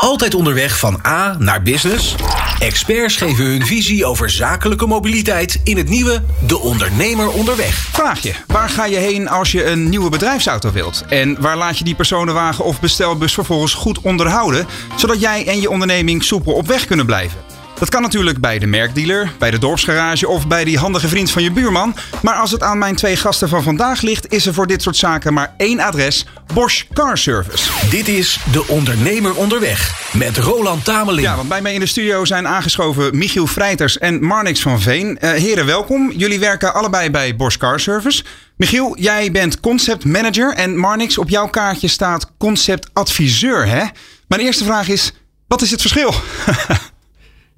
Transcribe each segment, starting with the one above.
Altijd onderweg van A naar business? Experts geven hun visie over zakelijke mobiliteit in het nieuwe De Ondernemer Onderweg. Vraag je, waar ga je heen als je een nieuwe bedrijfsauto wilt? En waar laat je die personenwagen of bestelbus vervolgens goed onderhouden, zodat jij en je onderneming soepel op weg kunnen blijven? Dat kan natuurlijk bij de merkdealer, bij de dorpsgarage of bij die handige vriend van je buurman. Maar als het aan mijn twee gasten van vandaag ligt, is er voor dit soort zaken maar één adres: Bosch Car Service. Dit is De Ondernemer Onderweg met Roland Tameling. Ja, want bij mij in de studio zijn aangeschoven Michiel Vrijters en Marnix van Veen. Eh, heren, welkom. Jullie werken allebei bij Bosch Car Service. Michiel, jij bent concept manager en Marnix, op jouw kaartje staat concept adviseur, hè? Mijn eerste vraag is, wat is het verschil?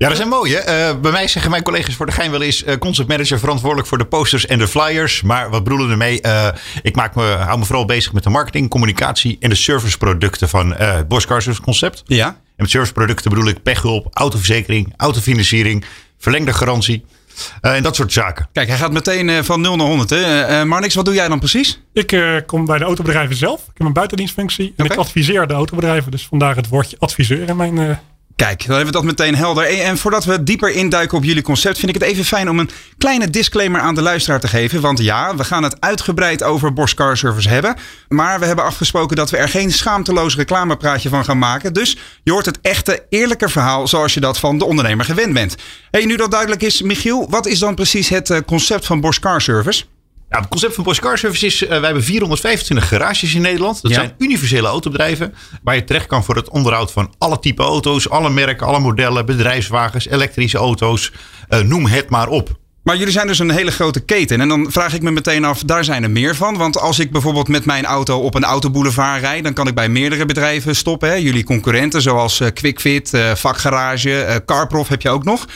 Ja, dat zijn mooie. Uh, bij mij zeggen mijn collega's voor de gein wel eens uh, concept manager verantwoordelijk voor de posters en de flyers. Maar wat bedoelen we ermee? Uh, ik maak me, hou me vooral bezig met de marketing, communicatie en de serviceproducten van uh, Bosch Car Service Concept. Ja. En met serviceproducten bedoel ik pechhulp, autoverzekering, autofinanciering, verlengde garantie. en dat soort zaken. Kijk, hij gaat meteen van 0 naar 100. Hè? Marnix, wat doe jij dan precies? Ik kom bij de autobedrijven zelf. Ik heb een buitendienstfunctie. En okay. ik adviseer de autobedrijven. Dus vandaar het woordje adviseur in mijn Kijk, dan hebben we dat meteen helder. En voordat we dieper induiken op jullie concept, vind ik het even fijn om een kleine disclaimer aan de luisteraar te geven. Want ja, we gaan het uitgebreid over Bosch Car Service hebben. Maar we hebben afgesproken dat we er geen schaamteloos reclamepraatje van gaan maken. Dus je hoort het echte, eerlijke verhaal zoals je dat van de ondernemer gewend bent. Hey, nu dat duidelijk is, Michiel, wat is dan precies het eh, concept van Bosch Car Service? Ja, het concept van Bosch Car Service is, uh, wij hebben 425 garages in Nederland. Dat ja. zijn universele autobedrijven waar je terecht kan voor het onderhoud van alle type auto's, alle merken, alle modellen, bedrijfswagens, elektrische auto's, uh, noem het maar op. Maar jullie zijn dus een hele grote keten. En dan vraag ik me meteen af, daar zijn er meer van. Want als ik bijvoorbeeld met mijn auto op een autoboulevard rijd, dan kan ik bij meerdere bedrijven stoppen. Hè? Jullie concurrenten zoals uh, QuickFit, Vakgarage, Carprof heb je ook nog.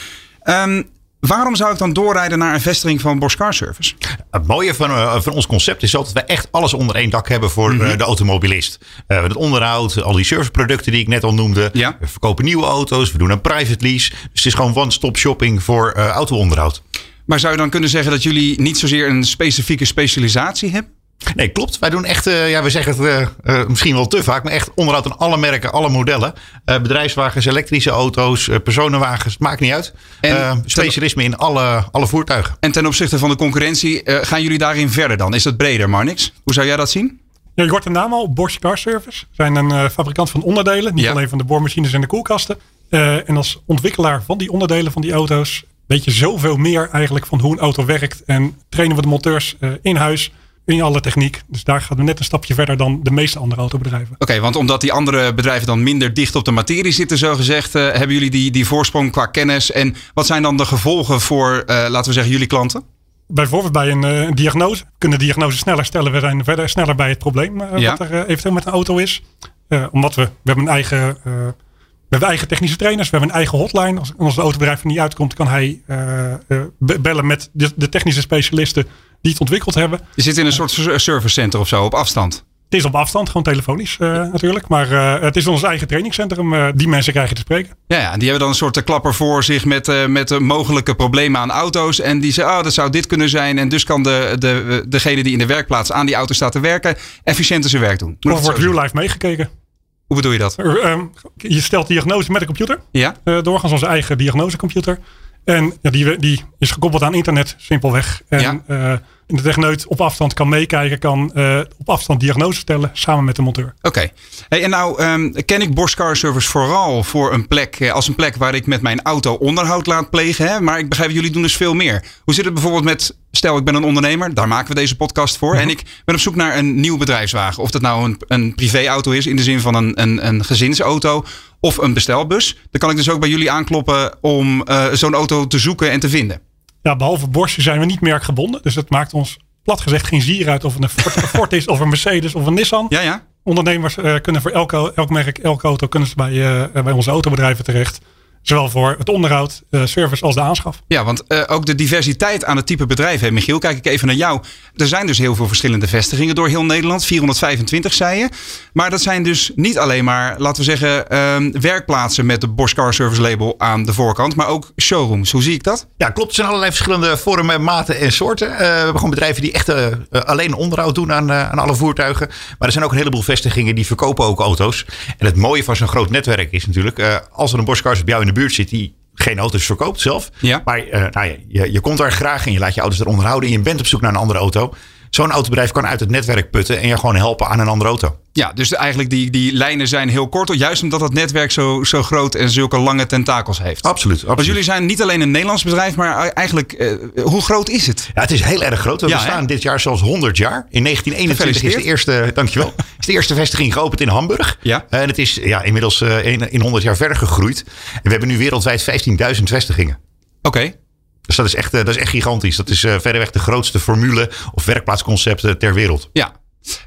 Um, Waarom zou ik dan doorrijden naar een vestiging van Bosch Car Service? Het mooie van, uh, van ons concept is dat we echt alles onder één dak hebben voor mm -hmm. uh, de automobilist. Uh, het onderhoud, al die serviceproducten die ik net al noemde. Ja. We verkopen nieuwe auto's, we doen een private lease. Dus het is gewoon one-stop shopping voor auto-onderhoud. Maar zou je dan kunnen zeggen dat jullie niet zozeer een specifieke specialisatie hebben? Nee, klopt. Wij doen echt, uh, ja, we zeggen het uh, uh, misschien wel te vaak, maar echt onderhoud aan alle merken, alle modellen. bedrijfswagens, elektrische auto's, personenwagens, maakt niet uit. En specialisme in alle, alle voertuigen. En ten opzichte van de concurrentie, gaan jullie daarin verder dan? Is dat breder, Marnix? Hoe zou jij dat zien? Ja, je hoort de naam al, Bosch Car Service. We zijn een fabrikant van onderdelen, niet ja. alleen van de boormachines en de koelkasten. en als ontwikkelaar van die onderdelen van die auto's, weet je zoveel meer eigenlijk van hoe een auto werkt. En trainen we de monteurs in huis in alle techniek. Dus daar gaan we net een stapje verder dan de meeste andere autobedrijven. Oké, okay, want omdat die andere bedrijven dan minder dicht op de materie zitten, zo gezegd, uh, hebben jullie die, die voorsprong qua kennis. En wat zijn dan de gevolgen voor, uh, laten we zeggen, jullie klanten? Bijvoorbeeld bij een uh, diagnose. We kunnen de diagnose sneller stellen. We zijn verder sneller bij het probleem ja. wat er eventueel met een auto is. omdat we, we hebben een eigen... We hebben eigen technische trainers, we hebben een eigen hotline. Als, als autobedrijf er niet uitkomt, kan hij bellen met de, de technische specialisten die het ontwikkeld hebben. Je zit in een soort servicecenter of zo, op afstand? Het is op afstand, gewoon telefonisch uh, natuurlijk. Maar uh, het is ons eigen trainingscentrum. Uh, die mensen krijgen te spreken. Ja, ja, die hebben dan een soort klapper voor zich met, met mogelijke problemen aan auto's. En die zeggen, oh, dat zou dit kunnen zijn. En dus kan de, de, degene die in de werkplaats aan die auto staat te werken, efficiënter zijn werk doen. Of wordt real life meegekeken. Hoe bedoel je dat? Um, je stelt diagnose met een computer. Ja. doorgaans onze eigen diagnosecomputer. En ja, die, die is gekoppeld aan internet, simpelweg. En ja de techneut op afstand kan meekijken, kan uh, op afstand diagnose stellen samen met de monteur. Oké. Okay. Hey, en nou um, ken ik Bosch Car Service vooral voor een plek, als een plek waar ik met mijn auto onderhoud laat plegen. Hè? Maar ik begrijp, jullie doen dus veel meer. Hoe zit het bijvoorbeeld met, stel ik ben een ondernemer, daar maken we deze podcast voor. Mm -hmm. En ik ben op zoek naar een nieuw bedrijfswagen. Of dat nou een, een privéauto is in de zin van een, een, een gezinsauto of een bestelbus. Dan kan ik dus ook bij jullie aankloppen om uh, zo'n auto te zoeken en te vinden. Ja, behalve Bosch zijn we niet merkgebonden. Dus dat maakt ons plat gezegd geen zier uit of het een Ford, een Ford is of een Mercedes of een Nissan. Ja, ja. Ondernemers uh, kunnen voor elke, elk merk, elke auto kunnen ze bij, uh, bij onze autobedrijven terecht. Zowel voor het onderhoud, uh, service als de aanschaf. Ja, want uh, ook de diversiteit aan het type bedrijf. Hè, Michiel, kijk ik even naar jou. Er zijn dus heel veel verschillende vestigingen door heel Nederland. 425 zei je. Maar dat zijn dus niet alleen maar, laten we zeggen, uh, werkplaatsen met de Bosch Car Service label aan de voorkant. Maar ook showrooms. Hoe zie ik dat? Ja, klopt. Er zijn allerlei verschillende vormen, maten en soorten. Uh, we hebben gewoon bedrijven die echt alleen onderhoud doen aan, aan alle voertuigen. Maar er zijn ook een heleboel vestigingen die verkopen ook auto's. En het mooie van zo'n groot netwerk is natuurlijk, als er een Bosch Cars bij jou in de buurt zit die geen auto's verkoopt zelf. Ja. Maar uh, nou ja, je, je komt daar graag en je laat je auto's er onderhouden en je bent op zoek naar een andere auto. Zo'n autobedrijf kan uit het netwerk putten en je gewoon helpen aan een andere auto. Ja, dus eigenlijk die, die lijnen zijn heel kort. Juist omdat het netwerk zo, zo groot en zulke lange tentakels heeft. Absoluut. absoluut. Want jullie zijn niet alleen een Nederlands bedrijf, maar eigenlijk, eh, hoe groot is het? Ja, het is heel erg groot. We ja, bestaan dit jaar zelfs 100 jaar. In 1921 is de eerste, dankjewel, is de eerste vestiging geopend in Hamburg. Ja. en het is ja, inmiddels uh, in, in 100 jaar verder gegroeid. En we hebben nu wereldwijd 15.000 vestigingen. Oké. Dus dat is, echt, dat is echt gigantisch. Dat is uh, verreweg de grootste formule of werkplaatsconcept ter wereld. Ja,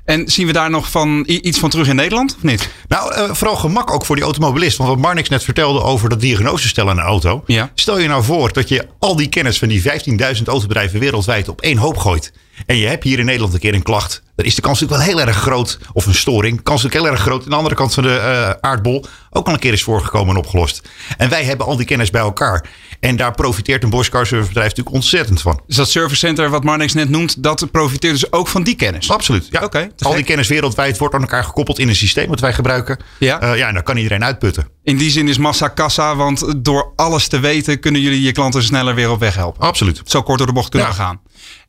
en zien we daar nog van iets van terug in Nederland of niet? Nou, uh, vooral gemak ook voor die automobilist. Want wat Marnix net vertelde over dat diagnose stellen aan een auto. Ja. Stel je nou voor dat je al die kennis van die 15.000 autobedrijven wereldwijd op één hoop gooit. En je hebt hier in Nederland een keer een klacht. Dan is de kans natuurlijk wel heel erg groot. Of een storing. Kans natuurlijk heel erg groot. Aan de andere kant van de uh, aardbol ook al een keer is voorgekomen en opgelost. En wij hebben al die kennis bij elkaar. En daar profiteert een Bosch Car Service bedrijf natuurlijk ontzettend van. Dus dat service center wat Marnix net noemt, dat profiteert dus ook van die kennis? Absoluut. Ja. Okay, al die kennis wereldwijd wordt aan elkaar gekoppeld in een systeem wat wij gebruiken. Ja. Uh, ja, en daar kan iedereen uitputten. In die zin is massa kassa, want door alles te weten kunnen jullie je klanten sneller weer op weg helpen. Absoluut. Zo kort door de bocht kunnen ja. gaan.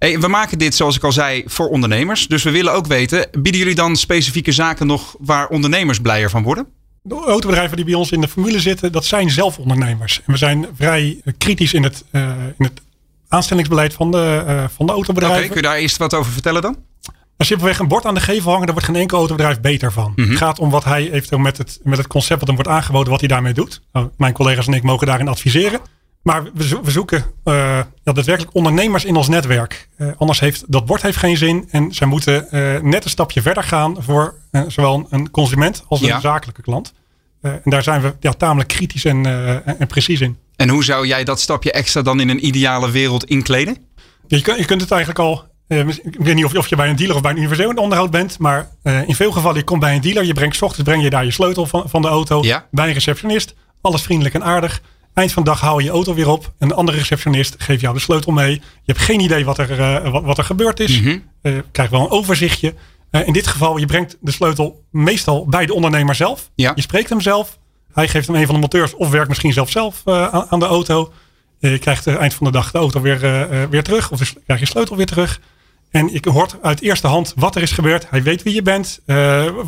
Hey, we maken dit, zoals ik al zei, voor ondernemers. Dus we willen ook weten, bieden jullie dan specifieke zaken nog waar ondernemers blijer van worden? De autobedrijven die bij ons in de formule zitten, dat zijn zelf ondernemers. En we zijn vrij kritisch in het, uh, in het aanstellingsbeleid van de, uh, van de autobedrijven. Oké, kun je daar eerst wat over vertellen dan? Als je simpelweg een bord aan de gevel hangen, daar wordt geen enkel autobedrijf beter van. Mhm. Het gaat om wat hij eventueel met het, met het concept wat hem wordt aangeboden, wat hij daarmee doet. Nou, mijn collega's en ik mogen daarin adviseren. Maar we, we zoeken uh, ja, daadwerkelijk ondernemers in ons netwerk. Uh, anders heeft dat bord heeft geen zin. En zij moeten uh, net een stapje verder gaan voor zowel een consument als een zakelijke klant. en daar zijn we ja, tamelijk kritisch en, en precies in. En hoe zou jij dat stapje extra dan in een ideale wereld inkleden? Je, kunt, je kunt het eigenlijk al. ik weet niet of je, of je bij een dealer of bij een universeel onderhoud bent. Maar in veel gevallen, je komt bij een dealer. Je brengt s ochtends breng je daar je sleutel van, van de auto. Bij een receptionist. Alles vriendelijk en aardig. Eind van de dag haal je je auto weer op. Een andere receptionist geeft jou de sleutel mee. Je hebt geen idee wat er, uh, wat, wat, er gebeurd is. Mm je krijgt wel een overzichtje. Uh, in dit geval, je brengt de sleutel meestal bij de ondernemer zelf. Ja. Je spreekt hem zelf. Hij geeft hem een van de monteurs of werkt misschien zelf zelf aan, aan, de auto. je krijgt eind van de dag de auto weer, weer terug. Of dus krijg je sleutel weer terug. En je hoort uit eerste hand wat er is gebeurd. Hij weet wie je bent,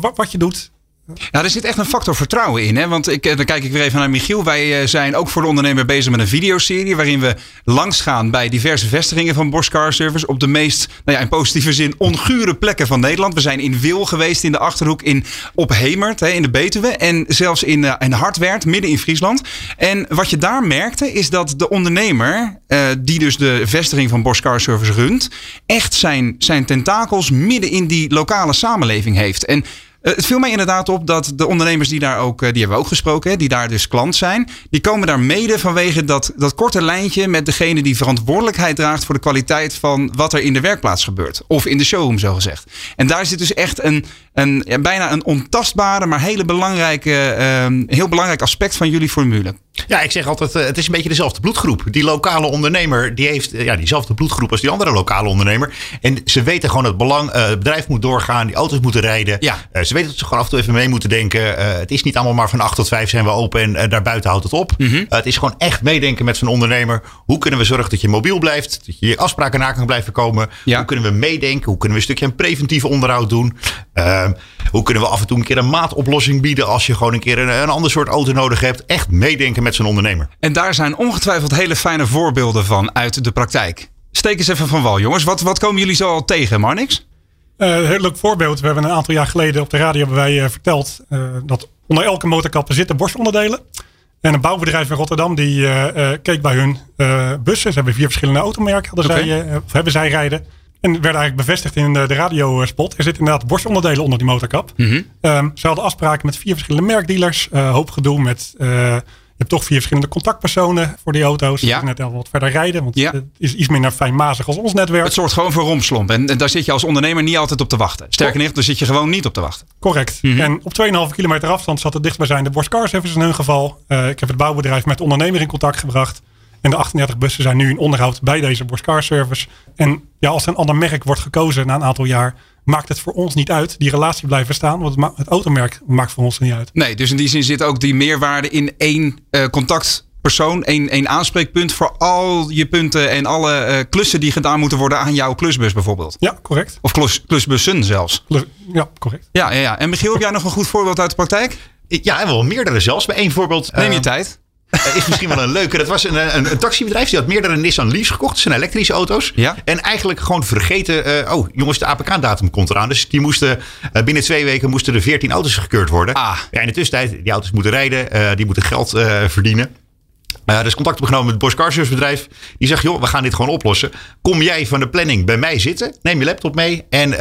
wat, wat je doet. Nou, er zit echt een factor vertrouwen in. Hè? Want ik, eh, dan kijk ik weer even naar Michiel. Wij eh, zijn ook voor de ondernemer bezig met een videoserie. waarin we langsgaan bij diverse vestigingen van Bosch Car Service. op de meest, nou ja, in positieve zin, ongure plekken van Nederland. We zijn in Wil geweest in de achterhoek, in, op Hemert hè, in de Betuwe. en zelfs in, uh, in Hartwerd, midden in Friesland. En wat je daar merkte, is dat de ondernemer. Die dus de vestiging van Bosch Car Service runt. echt zijn, zijn tentakels midden in die lokale samenleving heeft. En eh, het viel mij inderdaad op dat de ondernemers die daar ook, eh, die hebben we ook gesproken, die daar dus klant zijn, die komen daar mede vanwege dat, dat korte lijntje met degene die verantwoordelijkheid draagt voor de kwaliteit van wat er in de werkplaats gebeurt. Of in de showroom, zo gezegd. En daar zit dus echt een, een ja, bijna een ontastbare, maar hele belangrijke, uh, heel belangrijk aspect van jullie formule. Ja, ik zeg altijd, uh, het is een beetje dezelfde bloedgroep. Die lokale ondernemer, die heeft ja, diezelfde bloedgroep als die andere lokale ondernemer. En ze weten gewoon het belang, uh, het bedrijf moet doorgaan, die auto's moeten rijden. Ja. Uh, ze weten dat ze gewoon af en toe even mee moeten denken. het is niet allemaal maar van 8 tot 5 zijn we open en daarbuiten houdt het op. Mm -hmm. het is gewoon echt meedenken met zo'n ondernemer. Hoe kunnen we zorgen dat je mobiel blijft, dat je je afspraken na kan blijven komen. Ja. Hoe kunnen we meedenken, hoe kunnen we een stukje een preventieve onderhoud doen. Ehm, hoe kunnen we af en toe een keer een maatoplossing bieden als je gewoon een keer een, een ander soort auto nodig hebt. Echt meedenken met zijn ondernemer. En daar zijn ongetwijfeld hele fijne voorbeelden van uit de praktijk. Steek eens even van wal, jongens. Wat, wat komen jullie zo al tegen, Marnix? Uh, een heel leuk voorbeeld. We hebben een aantal jaar geleden op de radio wij, uh, verteld uh, dat onder elke motorkap zitten borstonderdelen. En een bouwbedrijf in Rotterdam die keek bij hun bussen. Ze hebben vier verschillende automerken hadden okay. zij, of hebben zij rijden. En werd eigenlijk bevestigd in de, de radiospot. Er zitten inderdaad borstonderdelen onder die motorkap. Mm -hmm. um, ze hadden afspraken met vier verschillende merkdealers. Uh, hoop gedoe met uh, hebt toch vier verschillende contactpersonen voor die auto's. Ja. Net al wat verder rijden, want Ja. het is iets minder fijnmazig als ons netwerk. Het zorgt gewoon voor romslomp. En, en daar zit je als ondernemer niet altijd op te wachten. Sterker nog, daar zit je gewoon niet op te wachten. Correct. Mhm. En op 2,5 kilometer afstand zat het dichtstbijzijnde Bosch Car Service in hun geval. Eh, ik heb het bouwbedrijf met de ondernemer in contact gebracht. En de 38 bussen zijn nu in onderhoud bij deze Bosch Car Service. En ja, als een ander merk wordt gekozen na een aantal jaar, maakt het voor ons niet uit. Die relatie blijft bestaan, want het, ma- het automerk maakt voor ons niet uit. Nee, dus in die zin zit ook die meerwaarde in één eh, contactpersoon, één, één aanspreekpunt voor al je punten en alle eh, klussen die gedaan moeten worden aan jouw klusbus bijvoorbeeld. Ja, correct. Of klus, klusbussen zelfs. Ja, correct. Ja, ja, ja. En Michiel, heb jij nog een goed voorbeeld uit de praktijk? Ja, en wel meerdere zelfs. Bij één voorbeeld. Neem je eh, tijd. Is misschien wel een leuke. Dat was een, een, een taxibedrijf. Die had meerdere Nissan Leafs gekocht. Dat zijn elektrische auto's. Ja. En eigenlijk gewoon vergeten. eh, oh, jongens, de APK-datum komt eraan. Dus die moesten eh, binnen twee weken moesten er 14 auto's gekeurd worden. Ah. Ja, in de tussentijd, die auto's moeten rijden. eh, die moeten geld verdienen. Eh dus contact opgenomen met het Bosch bedrijf. Die zegt, joh, we gaan dit gewoon oplossen. Kom jij van de planning bij mij zitten. Neem je laptop mee. En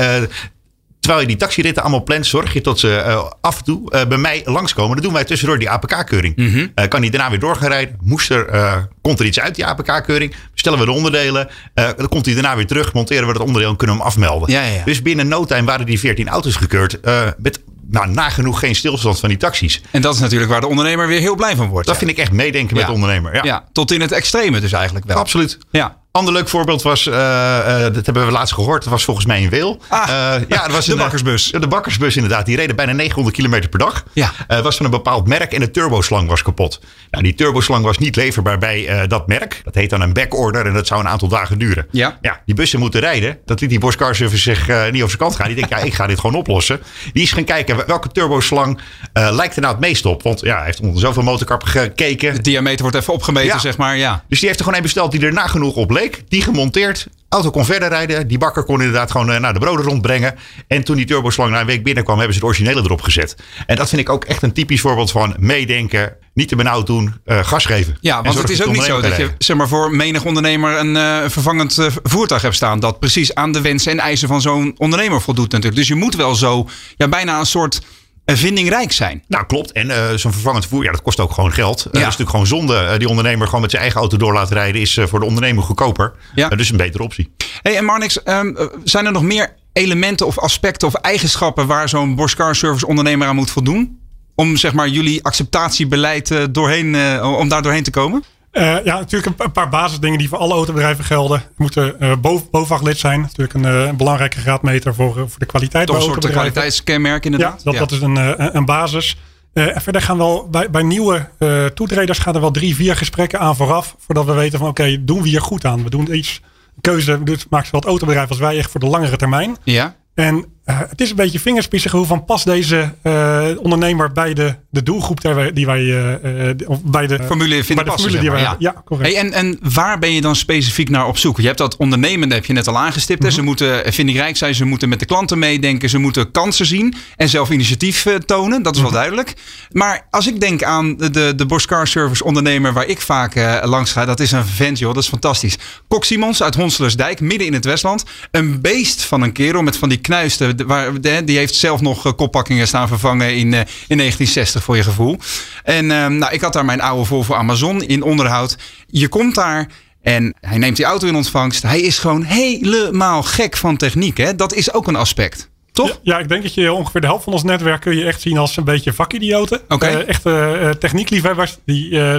terwijl je die taxiritten allemaal plant, zorg je tot ze eh, af en toe eh, bij mij langskomen. Dan doen wij tussendoor die APK-keuring. Mhm. Eh, kan die daarna weer door gaan rijden? Moest er, komt er iets uit die APK-keuring? Bestellen we de onderdelen? Dan komt hij daarna weer terug, monteren we het onderdeel en kunnen we hem afmelden. Ja. Dus binnen no time waren die 14 auto's gekeurd. met nou, nagenoeg geen stilstand van die taxi's. En dat is natuurlijk waar de ondernemer weer heel blij van wordt. Dat vind ik echt meedenken met de ondernemer. Ja, Ja, tot in het extreme dus eigenlijk wel. absoluut. Ja. Ander leuk voorbeeld was, eh, eh, dat hebben we laatst gehoord, dat was volgens mij in Weel. Ah, Eh, ja, dat was de een, bakkersbus. De bakkersbus inderdaad. Die reden bijna 900 kilometer per dag. Ja. Was van een bepaald merk en de turboslang was kapot. Nou, die turboslang was niet leverbaar bij dat merk. Dat heet dan een backorder en dat zou een aantal dagen duren. Ja. ja die bussen moeten rijden. Dat liet die Bosch Car Service zich niet over zijn kant gaan. Die denkt, ja, ik ga dit gewoon oplossen. Die is gaan kijken, welke turboslang lijkt er nou het meest op? Want ja, hij heeft onder zoveel motorkappen gekeken. De diameter wordt even opgemeten, Ja. zeg maar. Ja. Dus die heeft er gewoon een besteld die er nagenoeg op leek. Die gemonteerd. Auto kon verder rijden. Die bakker kon inderdaad gewoon eh, naar de broden rondbrengen. En toen die turboslang na een week binnenkwam, hebben ze het originele erop gezet. En dat vind ik ook echt een typisch voorbeeld van meedenken. Niet te benauwd doen. eh, gas geven. Ja, want het is ook niet zo dat je zeg maar, voor menig ondernemer een eh, vervangend voertuig hebt staan. Dat precies aan de wensen en eisen van zo'n ondernemer voldoet natuurlijk. Dus je moet wel zo ja, bijna een soort vindingrijk zijn. Nou, klopt. En eh, zo'n vervangend vervoer, ja, dat kost ook gewoon geld. Eh, Ja. dat is natuurlijk gewoon zonde. Eh, die ondernemer gewoon met zijn eigen auto door laten rijden, is eh, voor de ondernemer goedkoper. Ja. Eh, dus een betere optie. Hey, en Marnix, eh, zijn er nog meer elementen of aspecten of eigenschappen waar zo'n Bosch Car Service ondernemer aan moet voldoen? Om zeg maar jullie acceptatiebeleid eh, doorheen, eh, om daar doorheen te komen? Eh, ja, natuurlijk een, paar basisdingen die voor alle autobedrijven gelden. Je moet uh, BOVAG-lid zijn. Natuurlijk een, uh, een belangrijke graadmeter voor, voor de kwaliteit Toch een soort kwaliteitskenmerk inderdaad. Ja, dat, dat is een, een basis. En verder gaan wel bij, bij nieuwe toetreders gaan er wel drie, vier gesprekken aan vooraf. Voordat we weten van oké, okay, doen we hier goed aan? We doen iets, keuze, maakt zowel het autobedrijf als wij echt voor de langere termijn. Ja. En uh, het is een beetje vingerspitsen hoe van pas deze uh, ondernemer bij de, de doelgroep die wij, die wij uh, of bij de formule vinden bij de passen, formule die ja. ja, correct. Hey, en, en waar ben je dan specifiek naar op zoek? Je hebt dat ondernemende, heb je net al aangestipt. Mm -hmm. Ze moeten vindingrijk zijn, ze moeten met de klanten meedenken, ze moeten kansen zien en zelf initiatief tonen. Dat is wel mm -hmm. duidelijk. Maar als ik denk aan de, de, Bosch Car Service ondernemer waar ik vaak langs ga, dat is een vent, joh, dat is fantastisch. Kok Simons uit Honselersdijk, midden in het Westland. Een beest van een kerel met van die knuisten. Waar, de, die heeft zelf nog uh, koppakkingen staan vervangen in, uh, in 1960 voor je gevoel. En uh, nou, ik had daar mijn oude Volvo Amazon in onderhoud. Je komt daar en hij neemt die auto in ontvangst. Hij is gewoon helemaal gek van techniek. Hè? Dat is ook een aspect. Toch? Ja, ja, ik denk dat je ongeveer de helft van ons netwerk kun je echt zien als een beetje vakidioten. Okay. Uh, echte uh, techniekliefhebbers. Die, uh,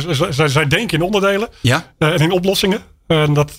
zij denken in onderdelen ja? en in oplossingen. dat,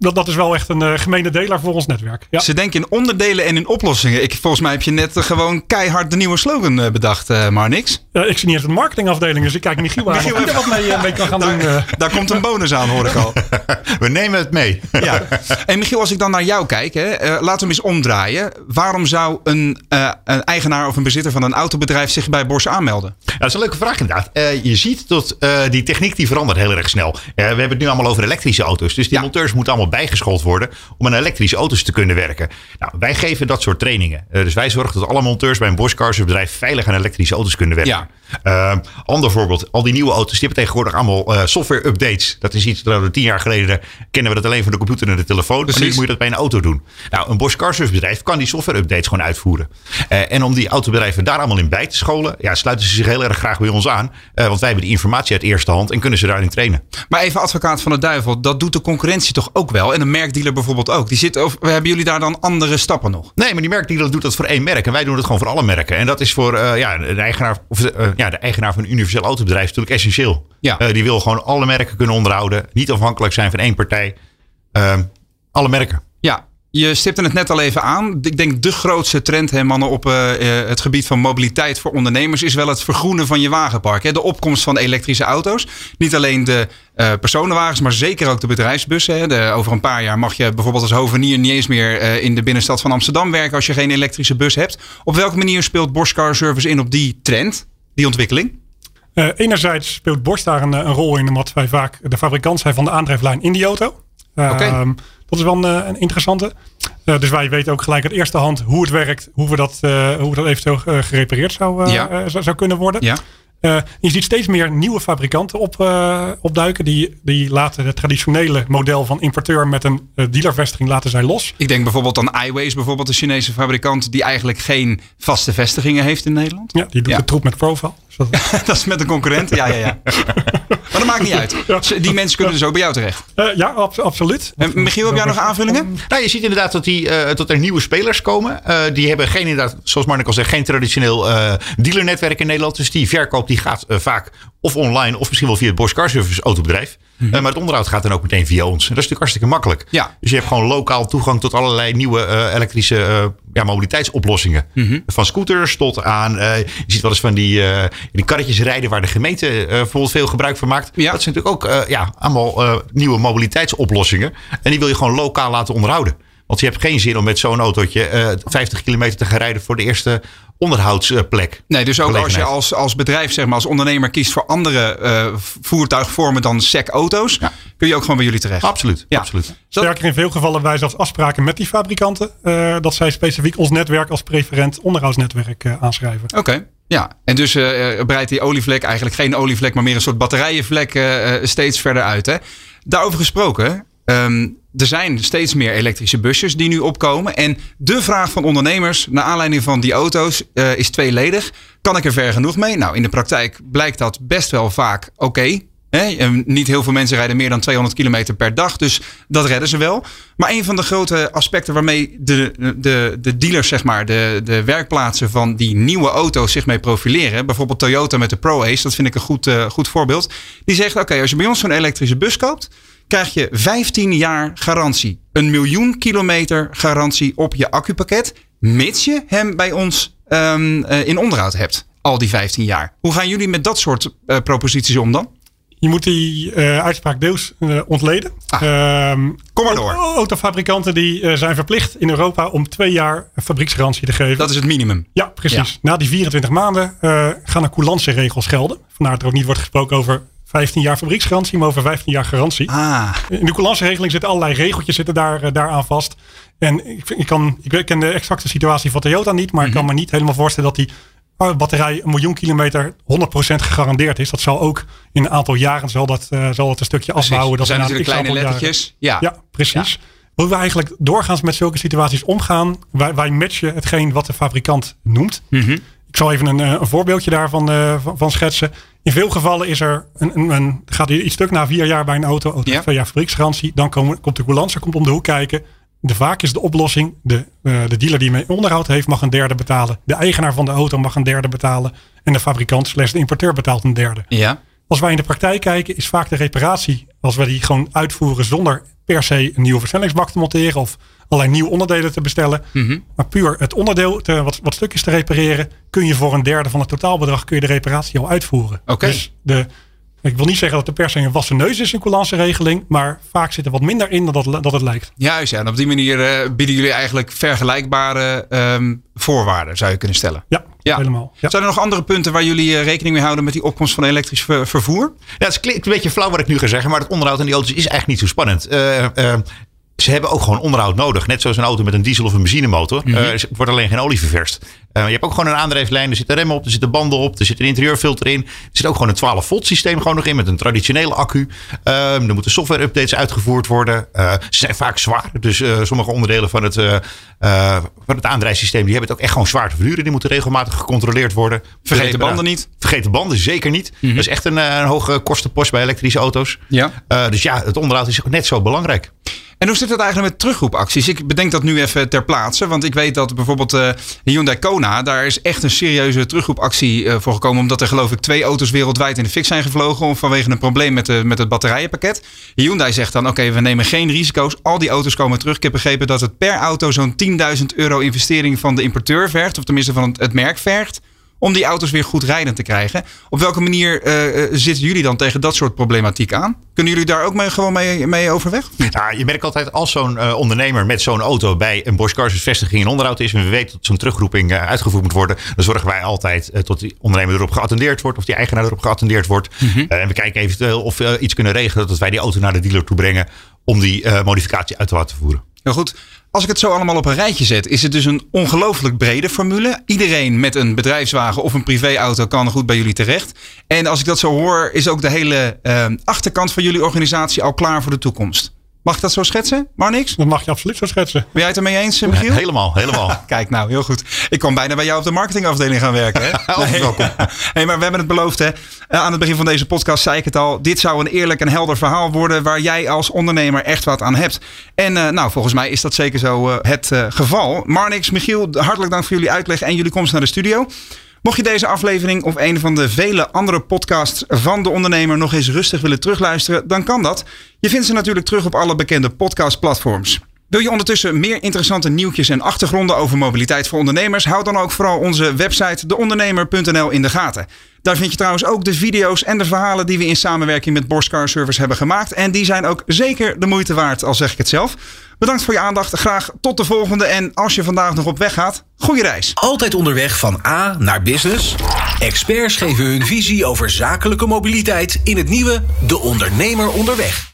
dat, dat is wel echt een uh, gemene deler voor ons netwerk. Ja. Ze denken in onderdelen en in oplossingen. Ik, volgens mij heb je net uh, gewoon keihard de nieuwe slogan uh, bedacht, maar niks. ik zie niet eens een marketingafdeling, dus ik kijk Michiel aan Michiel of hij er wat mee, mee kan gaan daar, doen. Daar komt een bonus aan, hoor ik al. We nemen het mee. ja. En Michiel, als ik dan naar jou kijk, hè, laten we hem eens omdraaien. Waarom zou een, een, eigenaar of een bezitter van een autobedrijf zich bij Bosch aanmelden? Ja, dat is een leuke vraag inderdaad. je ziet dat die techniek die verandert heel erg snel. we hebben het nu allemaal over elektrische auto's, dus die ja. monteurs moeten allemaal bijgeschoold worden om aan elektrische auto's te kunnen werken. Nou, wij geven dat soort trainingen. Uh, dus wij zorgen dat alle monteurs bij een Bosch Cars bedrijf veilig aan elektrische auto's kunnen werken. Ja. Uh, ander voorbeeld, al die nieuwe auto's die hebben tegenwoordig allemaal uh, software updates. Dat is iets dat we tien jaar geleden kennen we dat alleen van de computer en de telefoon. Dus nu moet je dat bij een auto doen. Nou, een Bosch Car bedrijf kan die software updates gewoon uitvoeren. Uh, en om die autobedrijven daar allemaal in bij te scholen, ja, sluiten ze zich heel erg graag bij ons aan. want wij hebben die informatie uit eerste hand en kunnen ze daarin trainen. Maar even advocaat van de duivel, dat doet de concurrentie toch ook wel? En een merkdealer bijvoorbeeld ook. Die zit, of hebben jullie daar dan andere stappen nog? Nee, maar die merkdealer doet dat voor één merk. En wij doen het gewoon voor alle merken. En dat is voor uh, ja, de, eigenaar, of, uh, ja, de eigenaar van een universeel autobedrijf natuurlijk essentieel. Ja. Uh, die wil gewoon alle merken kunnen onderhouden. Niet afhankelijk zijn van één partij. Ehm, alle merken. Je stipte het net al even aan. Ik denk de grootste trend, hè, mannen, op uh, het gebied van mobiliteit voor ondernemers is wel het vergroenen van je wagenpark. Hè. De opkomst van elektrische auto's. Niet alleen de uh, personenwagens, maar zeker ook de bedrijfsbussen. Hè. De, over een paar jaar mag je bijvoorbeeld als hovenier niet eens meer uh, in de binnenstad van Amsterdam werken als je geen elektrische bus hebt. Op welke manier speelt Bosch Car Service in op die trend, die ontwikkeling? Enerzijds speelt Bosch daar een, een, rol in, omdat wij vaak de fabrikant zijn van de aandrijflijn in die auto. Okay. Dat is wel een, een interessante. Uh, dus wij weten ook gelijk uit eerste hand hoe het werkt, hoe we dat, uh, hoe dat eventueel gerepareerd zou, ja. zou, zou, kunnen worden. Ja. Uh, je ziet steeds meer nieuwe fabrikanten op, uh, opduiken. Die, die laten het traditionele model van importeur met een uh, dealervestiging laten zij los. Ik denk bijvoorbeeld aan iWays, bijvoorbeeld een Chinese fabrikant die eigenlijk geen vaste vestigingen heeft in Nederland. Ja, die doet ja. de troep met profile. Dus dat... dat... is met een concurrent. Ja, ja, ja. maar dat maakt niet uit. Die mensen kunnen dus ook bij jou terecht. ja, ab absoluut. En Michiel, heb jij nog aanvullingen? Nou, je ziet inderdaad dat, die, dat er nieuwe spelers komen. die hebben geen, inderdaad, zoals Marnik al zegt, geen traditioneel dealernetwerk in Nederland. Dus die verkoop die gaat uh, vaak of online of misschien wel via het Bosch Car Service autobedrijf. Mm -hmm. maar het onderhoud gaat dan ook meteen via ons. En dat is natuurlijk hartstikke makkelijk. Ja. Dus je hebt gewoon lokaal toegang tot allerlei nieuwe uh, elektrische ja, mobiliteitsoplossingen. Mm -hmm. Van scooters tot aan, je ziet wel eens van die, die karretjes rijden waar de gemeente bijvoorbeeld veel gebruik van maakt. Ja. Dat zijn natuurlijk ook ja, allemaal nieuwe mobiliteitsoplossingen. En die wil je gewoon lokaal laten onderhouden. Want je hebt geen zin om met zo'n autootje uh, 50 kilometer te gaan rijden voor de eerste onderhoudsplek. Nee, dus ook als je als, als bedrijf, zeg maar, als ondernemer kiest voor andere uh, voertuigvormen dan SEC-auto's, ja. kun je ook gewoon bij jullie terecht. Absoluut. Ja. absoluut. Sterker in veel gevallen wij zelfs afspraken met die fabrikanten uh, dat zij specifiek ons netwerk als preferent onderhoudsnetwerk uh, aanschrijven. Oké. Okay. Ja, en dus uh, breidt die olievlek eigenlijk geen olievlek, maar meer een soort batterijenvlek uh, steeds verder uit. Hè? Daarover gesproken, um, er zijn steeds meer elektrische busjes die nu opkomen. En de vraag van ondernemers naar aanleiding van die auto's uh, is tweeledig. Kan ik er ver genoeg mee? Nou, in de praktijk blijkt dat best wel vaak oké. Niet heel veel mensen rijden meer dan 200 kilometer per dag, dus dat redden ze wel. Maar een van de grote aspecten waarmee de, de, de dealers, zeg maar, de, de werkplaatsen van die nieuwe auto's zich mee profileren, bijvoorbeeld Toyota met de Pro Ace, dat vind ik een goed, uh, goed voorbeeld. Die zegt: Oké, als je bij ons zo'n elektrische bus koopt, krijg je 15 jaar garantie. Een miljoen kilometer garantie op je accupakket. Mits je hem bij ons um, uh, in onderhoud hebt. Al die 15 jaar. Hoe gaan jullie met dat soort uh, proposities om dan? Je moet die uh, uitspraak deels uh, ontleden. Ah, um, kom maar door. Autofabrikanten die uh, zijn verplicht in Europa om twee jaar fabrieksgarantie te geven. Dat is het minimum. Ja, precies. Ja. Na die 24 maanden gaan er coulance regels gelden. Vandaar dat er ook niet wordt gesproken over 15 jaar fabrieksgarantie, maar over 15 jaar garantie. Ah. In de coulance-regeling zitten allerlei regeltjes zitten daar, uh, daaraan vast. En ik, ik, kan, ik ken de exacte situatie van Toyota niet, maar ik kan me niet helemaal voorstellen dat die batterij een miljoen kilometer 100% gegarandeerd is. Dat zal ook in een aantal jaren zal dat, uh, zal dat een stukje precies. afbouwen. Dat zijn natuurlijk kleine lettertjes. Ja. ja, precies. Ja. Hoe we eigenlijk doorgaans met zulke situaties omgaan, wij, wij matchen hetgeen wat de fabrikant noemt. -hmm. Ik zal even een, een voorbeeldje daarvan uh, van, schetsen. In veel gevallen is er een, een, een, gaat er iets stuk na vier jaar bij een auto, auto ja. twee jaar fabrieksgarantie. Dan komen, komt de coulance, komt om de hoek kijken. De vaak is de oplossing, de, uh, de dealer die mee onderhoud heeft mag een derde betalen. De eigenaar van de auto mag een derde betalen. En de fabrikant slash de importeur betaalt een derde. Ja. Als wij in de praktijk kijken, is vaak de reparatie, als we die gewoon uitvoeren zonder per se een nieuwe versnellingsbak te monteren of allerlei nieuwe onderdelen te bestellen. Mm -hmm. Maar puur het onderdeel, te, wat, wat stukjes te repareren, kun je voor een derde van het totaalbedrag kun je de reparatie al uitvoeren. Oké. Okay. Dus de, ik wil niet zeggen dat de per se een wassen neus is in coulance regeling, maar vaak zit er wat minder in dan dat, dat het lijkt. Juist, ja. En op die manier uh, bieden jullie eigenlijk vergelijkbare um, voorwaarden, zou je kunnen stellen. Ja, ja. helemaal. Ja. Zijn er nog andere punten waar jullie uh, rekening mee houden met die opkomst van elektrisch ver vervoer? Ja, het klinkt een beetje flauw wat ik nu ga zeggen, maar het onderhoud aan die auto's is eigenlijk niet zo spannend. Uh, ze hebben ook gewoon onderhoud nodig. Net zoals een auto met een diesel of een benzinemotor. Mm er wordt alleen geen olie ververst. je hebt ook gewoon een aandrijflijn. Er zitten remmen op, er zitten banden op, er zit een interieurfilter in. Er zit ook gewoon een 12 volt systeem gewoon nog in met een traditionele accu. er moeten software updates uitgevoerd worden. ze zijn vaak zwaar. Dus sommige onderdelen van het, van het aandrijfsysteem die hebben het ook echt gewoon zwaar te verduren. Die moeten regelmatig gecontroleerd worden. Vergeet de banden niet. Vergeet de banden zeker niet. Mhm. Dat is echt een, een hoge kostenpost bij elektrische auto's. Ja. dus ja, het onderhoud is ook net zo belangrijk. En hoe zit het eigenlijk met terugroepacties? Ik bedenk dat nu even ter plaatse. Want ik weet dat bijvoorbeeld uh, Hyundai Kona, daar is echt een serieuze terugroepactie uh, voor gekomen. Omdat er geloof ik twee auto's wereldwijd in de fik zijn gevlogen. Vanwege een probleem met, de, met het batterijenpakket. Hyundai zegt dan, oké, we nemen geen risico's. Al die auto's komen terug. Ik heb begrepen dat het per auto zo'n 10.000 euro investering van de importeur vergt. Of tenminste van het merk vergt om die auto's weer goed rijdend te krijgen. Op welke manier uh, zitten jullie dan tegen dat soort problematiek aan? Kunnen jullie daar ook mee, gewoon mee, mee overweg? Ja, je merkt altijd als zo'n uh, ondernemer met zo'n auto bij een Bosch Cars vestiging in onderhoud is en we weten dat zo'n terugroeping uitgevoerd moet worden, dan zorgen wij altijd tot die ondernemer erop geattendeerd wordt of die eigenaar erop geattendeerd wordt. Mm -hmm. en we kijken eventueel of we iets kunnen regelen dat wij die auto naar de dealer toe brengen om die modificatie uit te laten voeren. Heel goed. Als ik het zo allemaal op een rijtje zet, is het dus een ongelooflijk brede formule. Iedereen met een bedrijfswagen of een privéauto kan goed bij jullie terecht. En als ik dat zo hoor, is ook de hele uh, achterkant van jullie organisatie al klaar voor de toekomst. Mag ik dat zo schetsen, maar niks? Dat mag je absoluut zo schetsen. Ben jij het ermee eens, Michiel? helemaal, helemaal. Kijk nou, heel goed. Ik kon bijna bij jou op de marketingafdeling gaan werken. Hè? nee. welkom. hey, maar we hebben het beloofd. Hè? Eh, aan het begin van deze podcast zei ik het al. Dit zou een eerlijk en helder verhaal worden waar jij als ondernemer echt wat aan hebt. En uh, nou, volgens mij is dat zeker zo uh, het geval. Marnix, Michiel, hartelijk dank voor jullie uitleg en jullie komst naar de studio. Mocht je deze aflevering of een van de vele andere podcasts van de ondernemer nog eens rustig willen terugluisteren, dan kan dat. Je vindt ze natuurlijk terug op alle bekende podcastplatforms. Wil je ondertussen meer interessante nieuwtjes en achtergronden over mobiliteit voor ondernemers? Houd dan ook vooral onze website deondernemer.nl in de gaten. Daar vind je trouwens ook de video's en de verhalen die we in samenwerking met Bosch Service hebben gemaakt. En die zijn ook zeker de moeite waard, al zeg ik het zelf. Bedankt voor je aandacht. Graag tot de volgende. En als je vandaag nog op weg gaat, goede reis. Altijd onderweg van A naar business. Experts geven hun visie over zakelijke mobiliteit in het nieuwe De Ondernemer Onderweg.